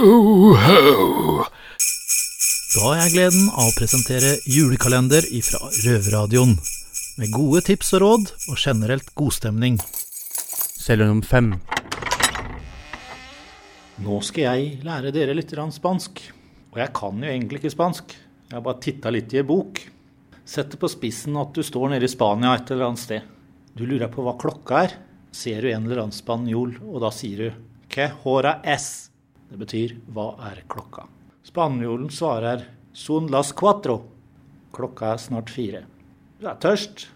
Ho, ho. Da har jeg gleden av å presentere julekalender ifra Røverradioen. Med gode tips og råd, og generelt godstemning. Selger fem. Nå skal jeg lære dere litt spansk. Og jeg kan jo egentlig ikke spansk. Jeg har bare titta litt i en bok. Sett det på spissen at du står nede i Spania et eller annet sted. Du lurer på hva klokka er. Ser du en eller annen spanjol, og da sier du Que hora es? Det betyr hva er klokka? Spanjolen svarer son las cuatro. Klokka er snart fire. Du er tørst.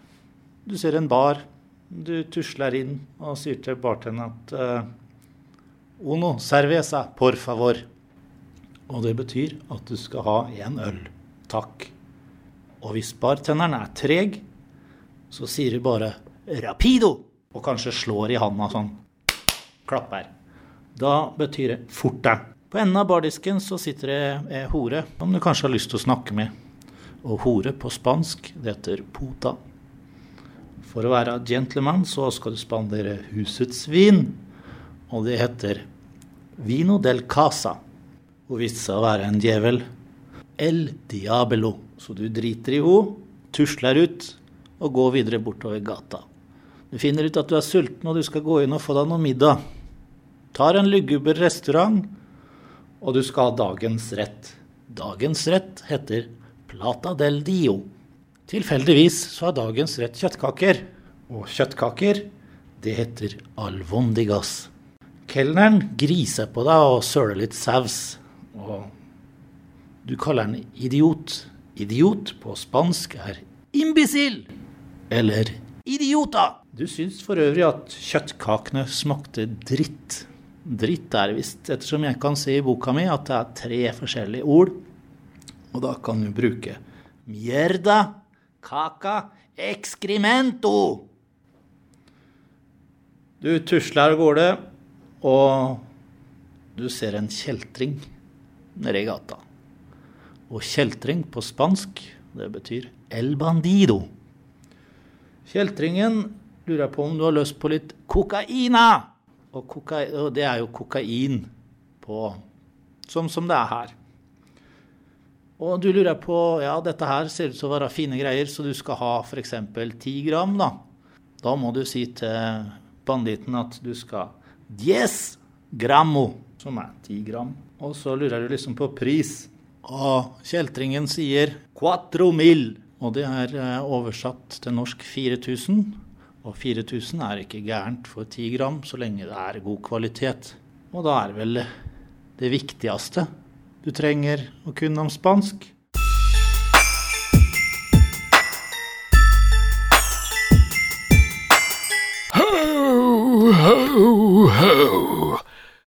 Du ser en bar. Du tusler inn og sier til bartenderen at uh, Uno cerveza, por favor. Og det betyr at du skal ha én øl. Takk. Og hvis bartenderen er treg, så sier du bare rapido, og kanskje slår i handa sånn. Klapper. Da betyr det fort deg. På enden av bardisken så sitter det ei hore som du kanskje har lyst til å snakke med. Og hore på spansk, det heter puta. For å være gentleman så skal du spandere husets vin, og det heter vino del casa. Hun viste seg å være en djevel. El diabelo. Så du driter i henne, tusler ut og går videre bortover gata. Du finner ut at du er sulten og du skal gå inn og få deg noe middag tar en luguber restaurant, og du skal ha dagens rett. Dagens rett heter Plata del Dio. Tilfeldigvis så er dagens rett kjøttkaker. Og kjøttkaker, det heter alvondigas. Kelneren griser på deg og søler litt saus. Og du kaller den idiot. Idiot på spansk er imbecil. Eller idiota. Du syns for øvrig at kjøttkakene smakte dritt. Dritt er visst, ettersom jeg kan se i boka mi at det er tre forskjellige ord. Og da kan du bruke mierda, kaka, excremento. Du tusler av gårde, og du ser en kjeltring nede i gata. Og kjeltring på spansk, det betyr el bandido. Kjeltringen lurer på om du har lyst på litt kokaina. Og, kokain, og det er jo kokain på som, som det er her. Og du lurer på Ja, dette her ser ut til å være fine greier, så du skal ha f.eks. 10 gram, da. Da må du si til banditten at du skal Diez grammo, som er 10 gram. Og så lurer du liksom på pris. Og kjeltringen sier quattro mil. Og det er eh, oversatt til norsk 4000. Og 4000 er ikke gærent for 10 gram, så lenge det er god kvalitet. Og da er vel det viktigste du trenger å kunne om spansk. Ho, ho, ho.